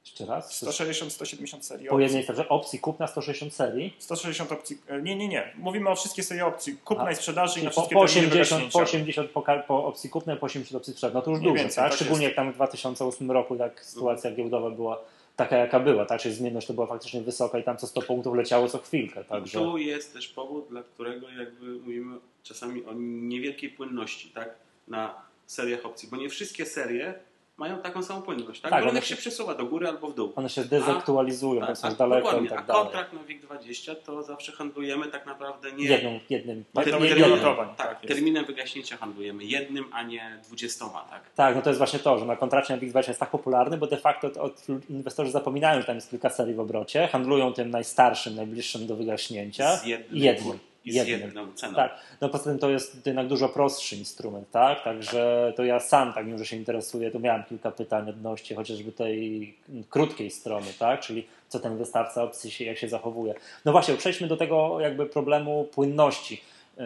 Jeszcze raz? 160-170 serii Po opcji. jednej stronie opcji kupna 160 serii? 160 opcji. e, Nie, nie, nie. Mówimy o wszystkie serie opcji. Kupna A, i sprzedaży i Czyli na po, wszystkie po terminy 80, po, wygaśnięcia. 80 po, po opcji kupnej, po 80 opcji sprzedaży. No to już dużo, więcej, tak? tak Szczególnie jest. jak tam w 2008 roku tak sytuacja giełdowa była taka jaka była, tak? Czyli zmienność to była faktycznie wysoka i tam co 100 punktów leciało co chwilkę, także... Tu jest też powód, dla którego jakby mówimy czasami o niewielkiej płynności, tak? Na seriach opcji, bo nie wszystkie serie mają taką samą płynność, tak? Tak, one rynek się przesuwa do góry albo w dół. One się dezaktualizują, Tak, tak, są a, daleko dokładnie, i tak a dalej. kontrakt na WIG20 to zawsze handlujemy tak naprawdę nie Jedną, jednym, Jedną- jednym, jedną jednym. tak, tak terminem wygaśnięcia handlujemy jednym, a nie dwudziestoma, tak? Tak, no to jest właśnie to, że na kontrakcie na Big jest tak popularny, bo de facto od, od inwestorzy zapominają, że tam jest kilka serii w obrocie, handlują tym najstarszym, najbliższym do wygaśnięcia Z jednym, jednym. I z jednym. jedną ceną. Tak, no poza tym to jest jednak dużo prostszy instrument, tak? Także to ja sam, tak mimo że się interesuję, to miałem kilka pytań odnośnie chociażby tej krótkiej strony, tak? Czyli co ten wystawca opcji się, jak się zachowuje. No właśnie, przejdźmy do tego jakby problemu płynności. Yy,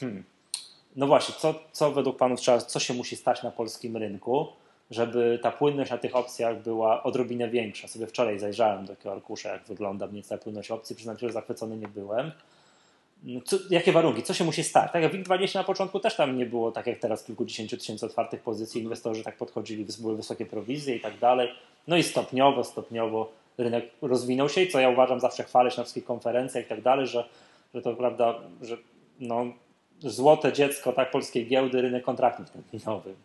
hmm. No właśnie, co, co według Panów trzeba, co się musi stać na polskim rynku, żeby ta płynność na tych opcjach była odrobinę większa. Sobie wczoraj zajrzałem do takiego arkusza, jak wygląda mniej ta płynność opcji, przyznam się, że zachwycony nie byłem. Co, jakie warunki? Co się musi stać? Tak jak WIG20 na początku też tam nie było, tak jak teraz, kilkudziesięciu tysięcy otwartych pozycji, inwestorzy tak podchodzili, były wysokie prowizje i tak dalej. No i stopniowo, stopniowo rynek rozwinął się i co ja uważam, zawsze chwalę się na wszystkich konferencjach i tak dalej, że, że to prawda, że no, złote dziecko tak polskiej giełdy, rynek kontraktów terminowych.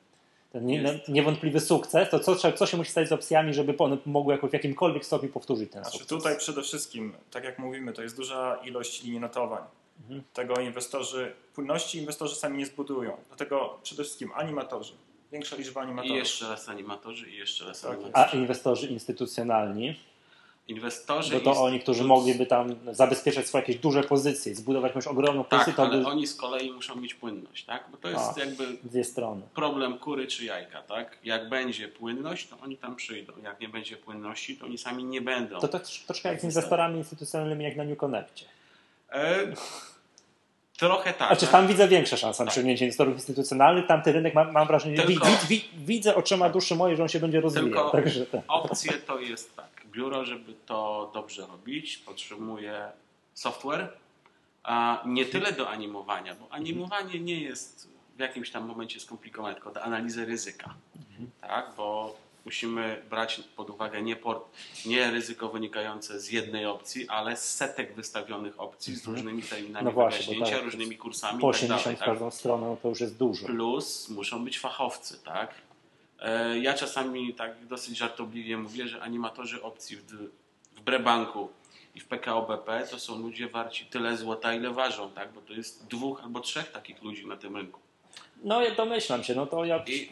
Ten nie, niewątpliwy sukces, to co, co się musi stać z opcjami, żeby one mogły w jakimkolwiek stopniu powtórzyć ten Znaczy sukces? tutaj przede wszystkim, tak jak mówimy, to jest duża ilość linii notowań. Mhm. Tego inwestorzy, płynności inwestorzy sami nie zbudują. Dlatego przede wszystkim animatorzy. Większa liczba I animatorów. jeszcze raz animatorzy, i jeszcze raz Tak animatorzy. A inwestorzy instytucjonalni, Inwestorzy bo to instytuc- oni, którzy mogliby tam zabezpieczać swoje jakieś duże pozycje, zbudować jakąś ogromną pozycję, Tak, to ale by oni z kolei muszą mieć płynność, tak? Bo to jest A. jakby dwie strony. problem kury czy jajka, tak? Jak będzie płynność, to oni tam przyjdą. Jak nie będzie płynności, to oni sami nie będą. To, to troszkę jak z inwestorami instytucjonalnymi, jak na New Connectie. E, trochę tak. Znaczy tam widzę większe szanse na przyjęcie inwestorów instytucjonalnych, tamty rynek mam, mam wrażenie, Tylko- wi, wi, wi, widzę oczyma duszy mojej, że on się będzie rozwijał. Tylko- Także tak. Opcje to jest tak. Biuro, żeby to dobrze robić, potrzebuje software, a nie tyle do animowania, bo animowanie nie jest w jakimś tam momencie skomplikowane, tylko do analizy ryzyka. Tak, bo musimy brać pod uwagę nie, port, nie ryzyko wynikające z jednej opcji, ale z setek wystawionych opcji z różnymi terminami No właśnie, tak. różnymi kursami po i tak 80 dalej. w Tak? każdą stronę, no to już jest dużo. Plus muszą być fachowcy, tak? E, Ja czasami tak dosyć żartobliwie mówię, że animatorzy opcji w, w Brebanku i w PKO BP to są ludzie warci tyle złota, ile ważą, tak? Bo to jest dwóch albo trzech takich ludzi na tym rynku. No ja domyślam się, no to ja I-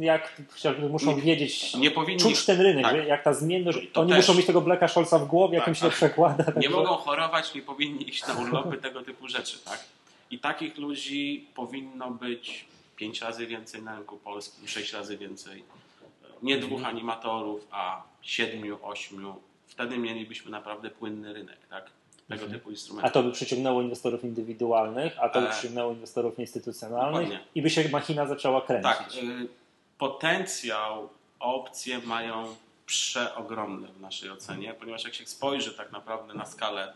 jak muszą Nie- wiedzieć, nie powinni- czuć ten rynek, tak. że jak ta zmienność, To oni też. muszą mieć tego Blacka Scholza w głowie, jak Tak, im się to tak. przekłada. Nie także- mogą chorować, nie powinni iść na urlopy, tego typu rzeczy, tak? I takich ludzi powinno być pięć razy więcej na rynku polskim, sześć razy więcej. Nie dwóch animatorów, a siedmiu, ośmiu. Wtedy mielibyśmy naprawdę płynny rynek, tak? Tego Mhm. typu instrumentów. A to by przyciągnęło inwestorów indywidualnych, a to by E, przyciągnęło inwestorów instytucjonalnych dokładnie. i by się machina zaczęła kręcić. Tak, y, potencjał opcje mają przeogromny w naszej ocenie, ponieważ jak się spojrzy tak naprawdę na skalę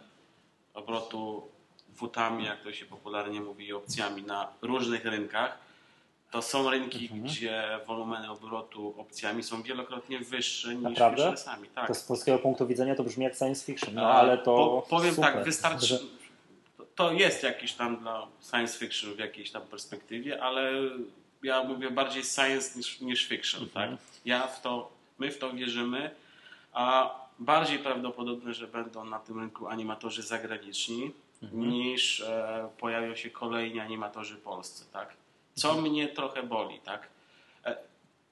obrotu wutami, jak to się popularnie mówi, opcjami na różnych rynkach, to są rynki, Mhm. gdzie wolumeny obrotu opcjami są wielokrotnie wyższe niż Naprawdę? futuresami. Tak. To z polskiego punktu widzenia to brzmi jak science fiction, no A, ale to po, powiem super. tak, wystarczy. Że- to- To jest jakiś tam dla science fiction w jakiejś tam perspektywie, ale ja mówię bardziej science niż, niż fiction. Mhm. Tak? Ja w to, my w to wierzymy, a bardziej prawdopodobne, że będą na tym rynku animatorzy zagraniczni Mhm. niż e, pojawią się kolejni animatorzy polscy. Tak? Co mnie trochę boli. Tak? E,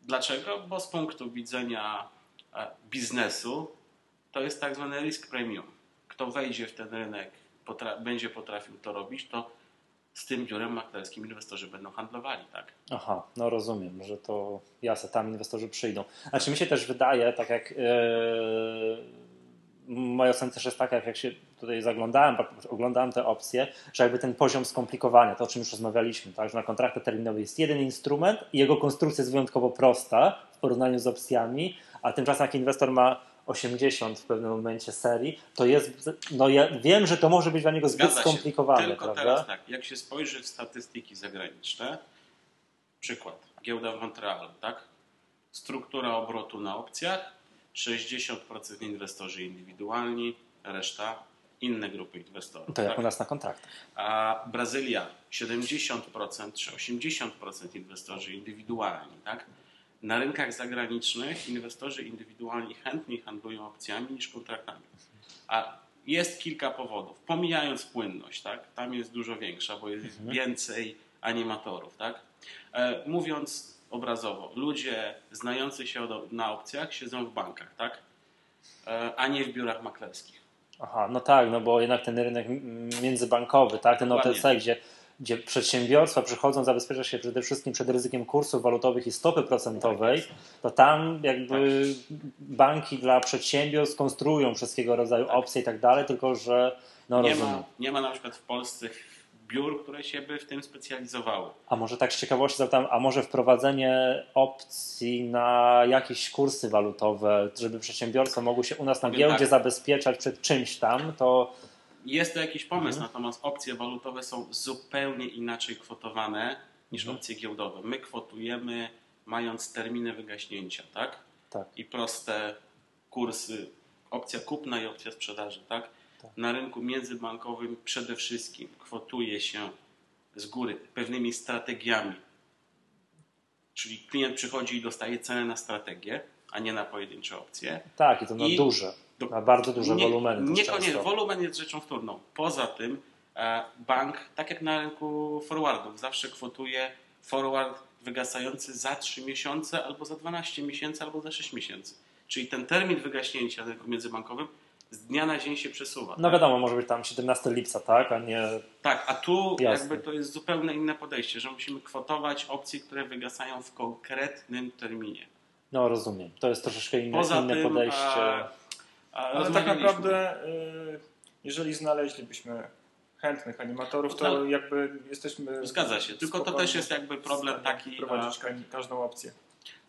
dlaczego? Bo z punktu widzenia e, biznesu to jest tak zwany risk premium. Kto wejdzie w ten rynek, potra- będzie potrafił to robić, to z tym biurem maklerskim inwestorzy będą handlowali, tak? Aha, no rozumiem, że to jasne, tam inwestorzy przyjdą. Znaczy mi się też wydaje, tak jak yy, moja ocena też jest taka, jak się tutaj zaglądałem, oglądałem te opcje, że jakby ten poziom skomplikowania, to o czym już rozmawialiśmy, tak, że na kontraktach terminowych jest jeden instrument i jego konstrukcja jest wyjątkowo prosta w porównaniu z opcjami, a tymczasem jak inwestor ma 80 w pewnym momencie serii, to jest, no ja wiem, że to może być dla niego zbyt Zgadza się. skomplikowane, Tylko prawda? teraz tak, jak się spojrzy w statystyki zagraniczne, przykład, giełda w Montrealu, tak? Struktura obrotu na opcjach, 60% inwestorzy indywidualni, reszta inne grupy inwestorów. To jak tak? u nas na kontraktach. A Brazylia 70% czy 80% inwestorzy indywidualni, tak? Na rynkach zagranicznych inwestorzy indywidualni chętniej handlują opcjami niż kontraktami. A jest kilka powodów. Pomijając płynność, tak? Tam jest dużo większa, bo jest więcej animatorów, tak? E, mówiąc obrazowo, ludzie znający się na opcjach siedzą w bankach, tak? E, a nie w biurach maklerskich. Aha, no tak, no bo jednak ten rynek międzybankowy, tak, ten Dokładnie. OTC, gdzie, gdzie przedsiębiorstwa przychodzą zabezpieczać się przede wszystkim przed ryzykiem kursów walutowych i stopy procentowej, to tam jakby banki dla przedsiębiorstw konstruują wszystkiego rodzaju opcje i tak dalej, tylko że no Nie rozumiem. ma, nie ma na przykład w Polsce biur, które się by w tym specjalizowały. A może tak z ciekawości zapytam, a może wprowadzenie opcji na jakieś kursy walutowe, żeby przedsiębiorstwa mogły się u nas na Powiem giełdzie tak. zabezpieczać przed czymś tam, to Jest to jakiś pomysł, Mhm. natomiast opcje walutowe są zupełnie inaczej kwotowane niż Mhm. opcje giełdowe. My kwotujemy mając terminy wygaśnięcia, tak? tak. I proste kursy, opcja kupna i opcja sprzedaży, tak? Tak. Na rynku międzybankowym przede wszystkim kwotuje się z góry pewnymi strategiami. Czyli klient przychodzi i dostaje cenę na strategię, a nie na pojedyncze opcje. Tak, i to na I- duże, Do- na bardzo duże nie, wolumeny. Niekoniecznie, wolumen jest rzeczą wtórną. Poza tym e, bank, tak jak na rynku forwardów, zawsze kwotuje forward wygasający za 3 miesiące, albo za 12 miesięcy, albo za 6 miesięcy. Czyli ten termin wygaśnięcia na rynku międzybankowym z dnia na dzień się przesuwa. No tak? wiadomo, może być tam 17 lipca, tak, a nie... Tak, a tu Jasne. jakby to jest zupełnie inne podejście, że musimy kwotować opcje, które wygasają w konkretnym terminie. No rozumiem, to jest troszeczkę inne, Poza inne tym, podejście. a, a Ale tak naprawdę, y, jeżeli znaleźlibyśmy chętnych animatorów, to No, jakby jesteśmy. Zgadza się, tylko to też jest jakby problem taki, Prowadzić ka- każdą opcję.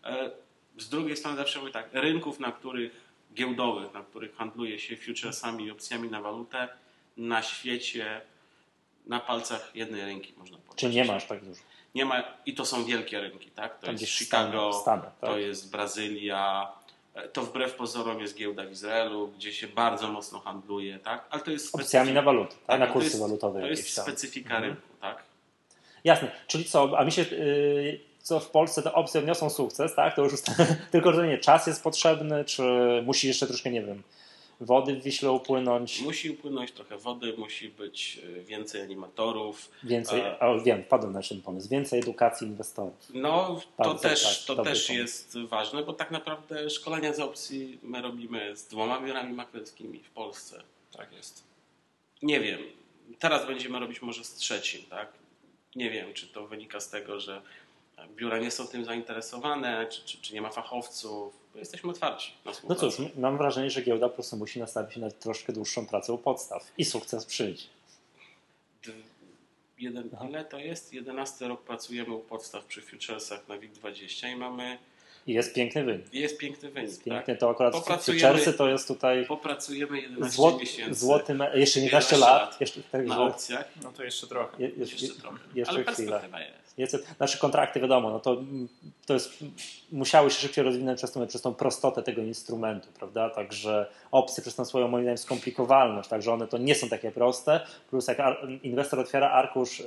E, Z drugiej strony zawsze mówię tak, rynków, na których giełdowych, na których handluje się futuresami i opcjami na walutę, na świecie na palcach jednej ręki można powiedzieć. Czy nie masz tak dużo? Nie ma, i to są wielkie rynki, tak? To Tam jest Chicago, Stanach, Stanach, tak? to jest Brazylia, e, to wbrew pozorom jest giełda w Izraelu, gdzie się bardzo mocno handluje, tak? Ale to jest Opcjami na waluty, tak? tak, na to kursy jest- walutowe To jest tam. specyfika Mhm. rynku, tak? Jasne, czyli co, a mi się, yy, co w Polsce te opcje odniosą sukces, tak? To już tylko, że nie, czas jest potrzebny, czy musi jeszcze troszkę, nie wiem, wody w Wiśle upłynąć, Musi upłynąć trochę wody, musi być e, więcej animatorów, więcej, A- a, wiem, wpadłem na ten pomysł, więcej edukacji inwestorów. No, to Bardzo też, tak, to też pomysł. jest ważne, bo tak naprawdę szkolenia z opcji my robimy z dwoma biurami maklerskimi w Polsce. Tak jest. Nie wiem, teraz będziemy robić może z trzecim, tak? Nie wiem, czy to wynika z tego, że biura nie są tym zainteresowane, czy, czy, czy nie ma fachowców. Jesteśmy otwarci na No cóż, mam wrażenie, że giełda po prostu musi nastawić się na troszkę dłuższą pracę u podstaw i sukces przyjdzie. D- Jeden, Aha. ile to jest? 11 rok pracujemy u podstaw przy futuresach na WIG20 i mamy, I jest piękny wynik. jest piękny wynik. Jest piękny, tak? to akurat Popracujemy- futuresy to jest tutaj Popracujemy 11 złot, miesięcy złoty, me- jeszcze 11 11 lat, lat. jeszcze, tak, na że- opcjach. No to jeszcze trochę. je, jeszcze, Jeszcze trochę. jeszcze Ale chwilę. perspektywa jest. Znaczy kontrakty wiadomo, no to, to jest, musiały się szybciej rozwinąć przez tą, przez tą prostotę tego instrumentu, prawda? Także opcje przez tą swoją moim zdaniem skomplikowalność, także one to nie są takie proste, plus jak inwestor otwiera arkusz y,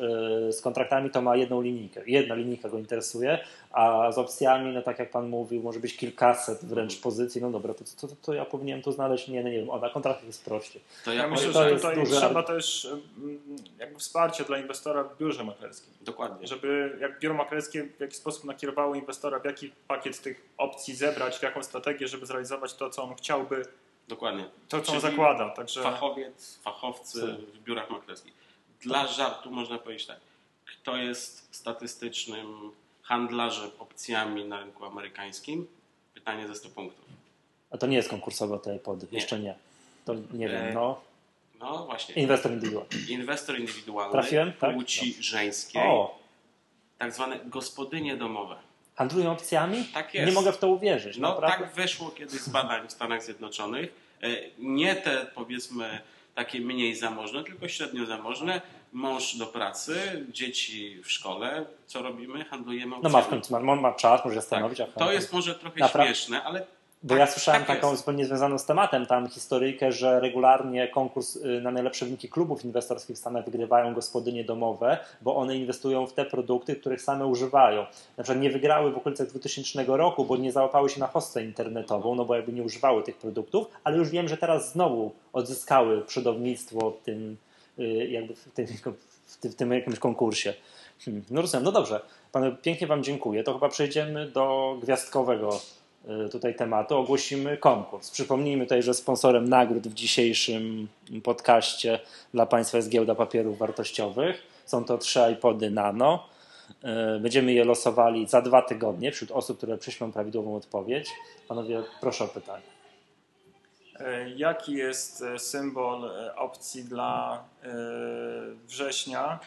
z kontraktami, to ma jedną linijkę, jedna linijka go interesuje, a z opcjami, no tak jak Pan mówił, może być kilkaset wręcz pozycji, no dobra, to, to, to, to ja powinienem tu znaleźć, nie, no nie wiem, o, na kontraktach jest prościej. To Ja ja myślę, to że tutaj duże- trzeba też mm, jakby wsparcie dla inwestora w biurze maklerskim. Dokładnie. Żeby jak biuro maklerskie w jakiś sposób nakierowało inwestora, w jaki pakiet tych opcji zebrać, w jaką strategię, żeby zrealizować to, co on chciałby, Dokładnie. to, co on Czyli zakłada. Także Fachowiec, fachowcy w biurach maklerskich. Dla żartu można powiedzieć tak. Kto jest statystycznym handlarzem opcjami na rynku amerykańskim? Pytanie ze 100 punktów. A to nie jest konkursowe te pody, Nie. jeszcze nie. To nie wiem, E, no. No właśnie. Inwestor indywidualny. Inwestor indywidualny Trafiłem? Tak? płci żeńskiej, O, tak zwane gospodynie domowe. handlują opcjami? Tak jest. Nie mogę w to uwierzyć. No naprawdę. tak wyszło kiedyś z badań w Stanach Zjednoczonych. E, Nie te powiedzmy takie mniej zamożne, tylko średnio zamożne. Mąż do pracy, dzieci w szkole. Co robimy? Handlujemy No opcjami. ma w końcu, ma, ma czas, może tak. zastanowić. aha. To jest może trochę śmieszne, ale Bo tak- ja słyszałem tak taką jest. zupełnie związaną z tematem, tam historyjkę, że regularnie konkurs y, na najlepsze wyniki klubów inwestorskich w Stanach wygrywają gospodynie domowe, bo one inwestują w te produkty, których same używają. Na przykład nie wygrały w okolicach 2000 roku, bo nie załapały się na hostę internetową, no bo jakby nie używały tych produktów, ale już wiem, że teraz znowu odzyskały przodownictwo w tym, y, jakby w tym, w tym, w tym jakimś konkursie. Hmm, No rozumiem, no dobrze. Panu, pięknie Wam dziękuję. To chyba przejdziemy do gwiazdkowego tutaj tematu. Ogłosimy konkurs. Przypomnijmy tutaj, że sponsorem nagród w dzisiejszym podcaście dla Państwa jest Giełda Papierów Wartościowych. Są to trzy iPody Nano. Y, Będziemy je losowali za dwa tygodnie wśród osób, które przyślą prawidłową odpowiedź. Panowie, proszę o pytanie. e, jaki jest e, symbol e, opcji dla e, września,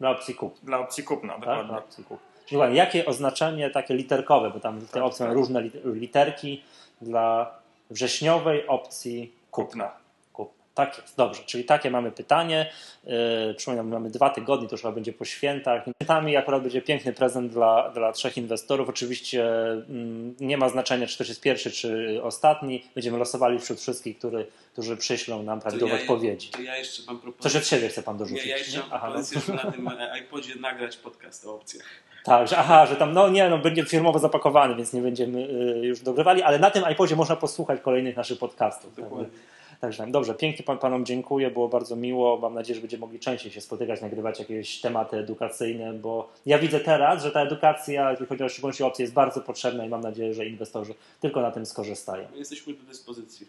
Na opcji kup. dla opcji kupna, Tak? dokładnie. Na opcji kup. Dokładnie, jakie oznaczenie takie literkowe, bo tam te Tak, opcje mają tak. różne lit- literki dla wrześniowej opcji kupna. Kupna. Kup. Tak jest, dobrze. Czyli takie mamy pytanie. Yy, przypominam, mamy dwa tygodnie, to już chyba będzie po świętach. Świętami akurat będzie piękny prezent dla, dla trzech inwestorów. Oczywiście mm, nie ma znaczenia, czy to jest pierwszy, czy ostatni. Będziemy losowali wśród wszystkich, który, którzy przyślą nam prawidłowe ja, odpowiedzi. To ja jeszcze mam propozycję. Coś od siebie chce pan dorzucić? ja jeszcze nie? mam Aha, no. propozycję, żeby na tym iPodzie nagrać podcast o opcjach. Tak, że aha, że tam, no nie, no będzie firmowo zapakowany, więc nie będziemy y, już dogrywali, ale na tym iPodzie można posłuchać kolejnych naszych podcastów. Dokładnie. Także dobrze, pięknie pan, panom dziękuję, było bardzo miło. Mam nadzieję, że będziemy mogli częściej się spotykać, nagrywać jakieś tematy edukacyjne, bo ja widzę teraz, że ta edukacja, jeżeli chodzi o szczególności opcje, jest bardzo potrzebna i mam nadzieję, że inwestorzy tylko na tym skorzystają. My jesteśmy do dyspozycji.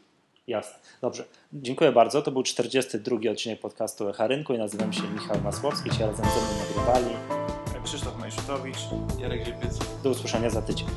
Jasne. Dobrze. Dziękuję bardzo. To był 42 odcinek podcastu Echa Rynku i nazywam się Michał Masłowski. Dzisiaj razem ze mną nagrywali. Krzysztof Majszutowicz, Jarek Lipiec. Do usłyszenia za tydzień.